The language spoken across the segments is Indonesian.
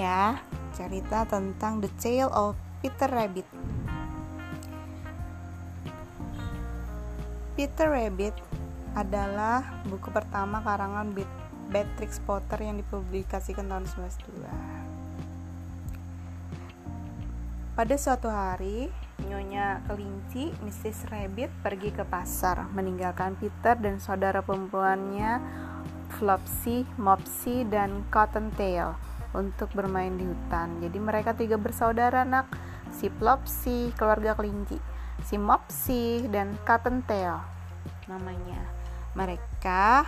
ya, cerita tentang The Tale of Peter Rabbit. Peter Rabbit adalah buku pertama karangan Beatrix Potter yang dipublikasikan tahun 1902. Pada suatu hari, Nyonya Kelinci, Mrs. Rabbit pergi ke pasar, meninggalkan Peter dan saudara perempuannya Flopsy, Mopsy, dan Cottontail untuk bermain di hutan. Jadi mereka tiga bersaudara nak, si Flopsy, keluarga kelinci si Mopsy dan Cottontail namanya. Mereka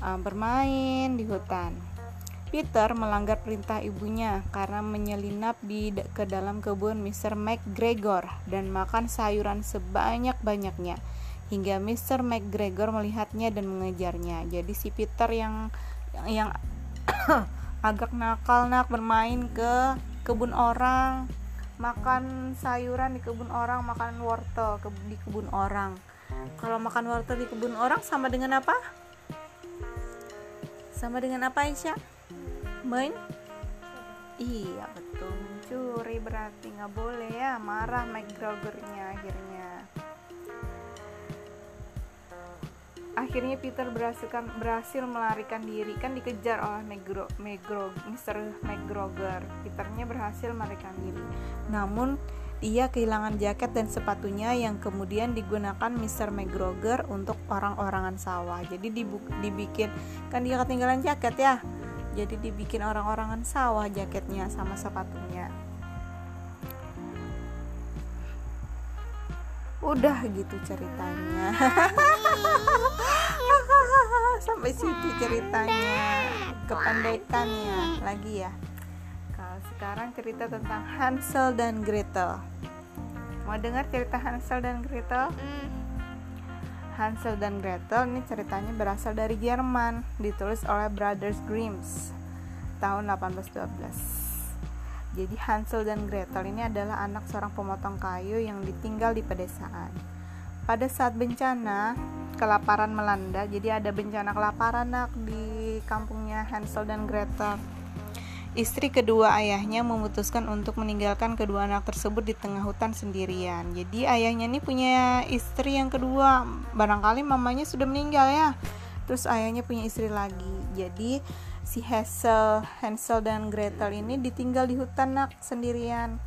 uh, bermain di hutan. Peter melanggar perintah ibunya karena menyelinap di ke dalam kebun Mr. McGregor dan makan sayuran sebanyak-banyaknya hingga Mr. McGregor melihatnya dan mengejarnya. Jadi si Peter yang yang agak nakal nak bermain ke kebun orang. Makan sayuran di kebun orang makan wortel ke, di kebun orang. Kalau makan wortel di kebun orang sama dengan apa? Sama dengan apa Aisyah? Main? Iya betul. Mencuri berarti nggak boleh ya marah McGregornya akhirnya akhirnya Peter berhasil berhasil melarikan diri kan dikejar oleh Megro, Megro, Mr. McGregor Peternya berhasil melarikan diri namun ia kehilangan jaket dan sepatunya yang kemudian digunakan Mr. McGregor untuk orang-orangan sawah jadi dibikin kan dia ketinggalan jaket ya jadi dibikin orang-orangan sawah jaketnya sama sepatunya udah gitu ceritanya. Sampai situ ceritanya. Kependekannya lagi ya. Kalau sekarang cerita tentang Hansel dan Gretel. Mau dengar cerita Hansel dan Gretel? Hansel dan Gretel ini ceritanya berasal dari Jerman ditulis oleh Brothers Grimms tahun 1812 jadi Hansel dan Gretel ini adalah anak seorang pemotong kayu yang ditinggal di pedesaan. Pada saat bencana kelaparan melanda, jadi ada bencana kelaparan nak di kampungnya Hansel dan Gretel. Istri kedua ayahnya memutuskan untuk meninggalkan kedua anak tersebut di tengah hutan sendirian. Jadi ayahnya ini punya istri yang kedua. Barangkali mamanya sudah meninggal ya. Terus ayahnya punya istri lagi. Jadi si Hansel, Hansel dan Gretel ini ditinggal di hutan nak sendirian.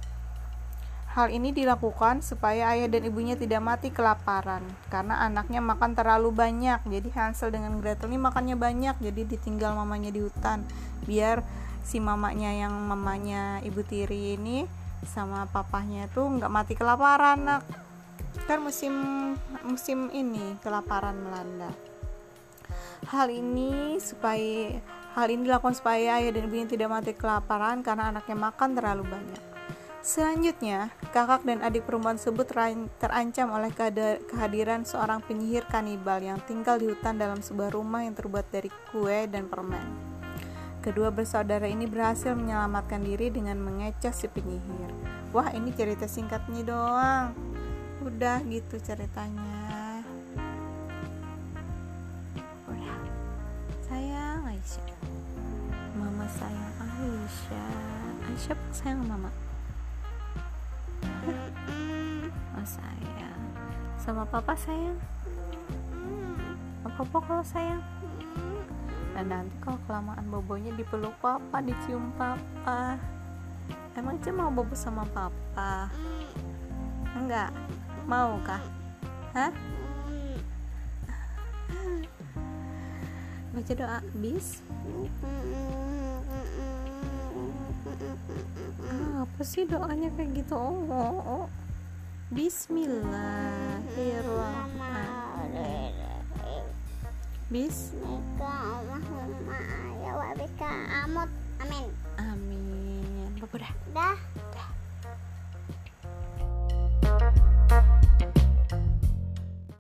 Hal ini dilakukan supaya ayah dan ibunya tidak mati kelaparan karena anaknya makan terlalu banyak. Jadi Hansel dengan Gretel ini makannya banyak, jadi ditinggal mamanya di hutan biar si mamanya yang mamanya ibu tiri ini sama papahnya itu nggak mati kelaparan nak. Kan musim musim ini kelaparan melanda. Hal ini supaya Hal ini dilakukan supaya ayah dan ibunya tidak mati kelaparan karena anaknya makan terlalu banyak. Selanjutnya, kakak dan adik perempuan tersebut terancam oleh kehadiran seorang penyihir kanibal yang tinggal di hutan dalam sebuah rumah yang terbuat dari kue dan permen. Kedua bersaudara ini berhasil menyelamatkan diri dengan mengecoh si penyihir. Wah, ini cerita singkatnya doang. Udah gitu ceritanya. sayang Aisyah Aisyah. Sayang mama? Oh sayang. Sama papa sayang? Apa papa kalau sayang? Dan nanti kalau kelamaan bobonya dipeluk papa dicium papa. Emang cuma mau bobo sama papa? Enggak. Mau kah hah baca doa bis. Apa sih doanya kayak gitu? Oh, oh, oh. Bismillahirrahmanirrahim. Bismillahirrahmanirrahim Amin. Amin. Bapak dah? Dah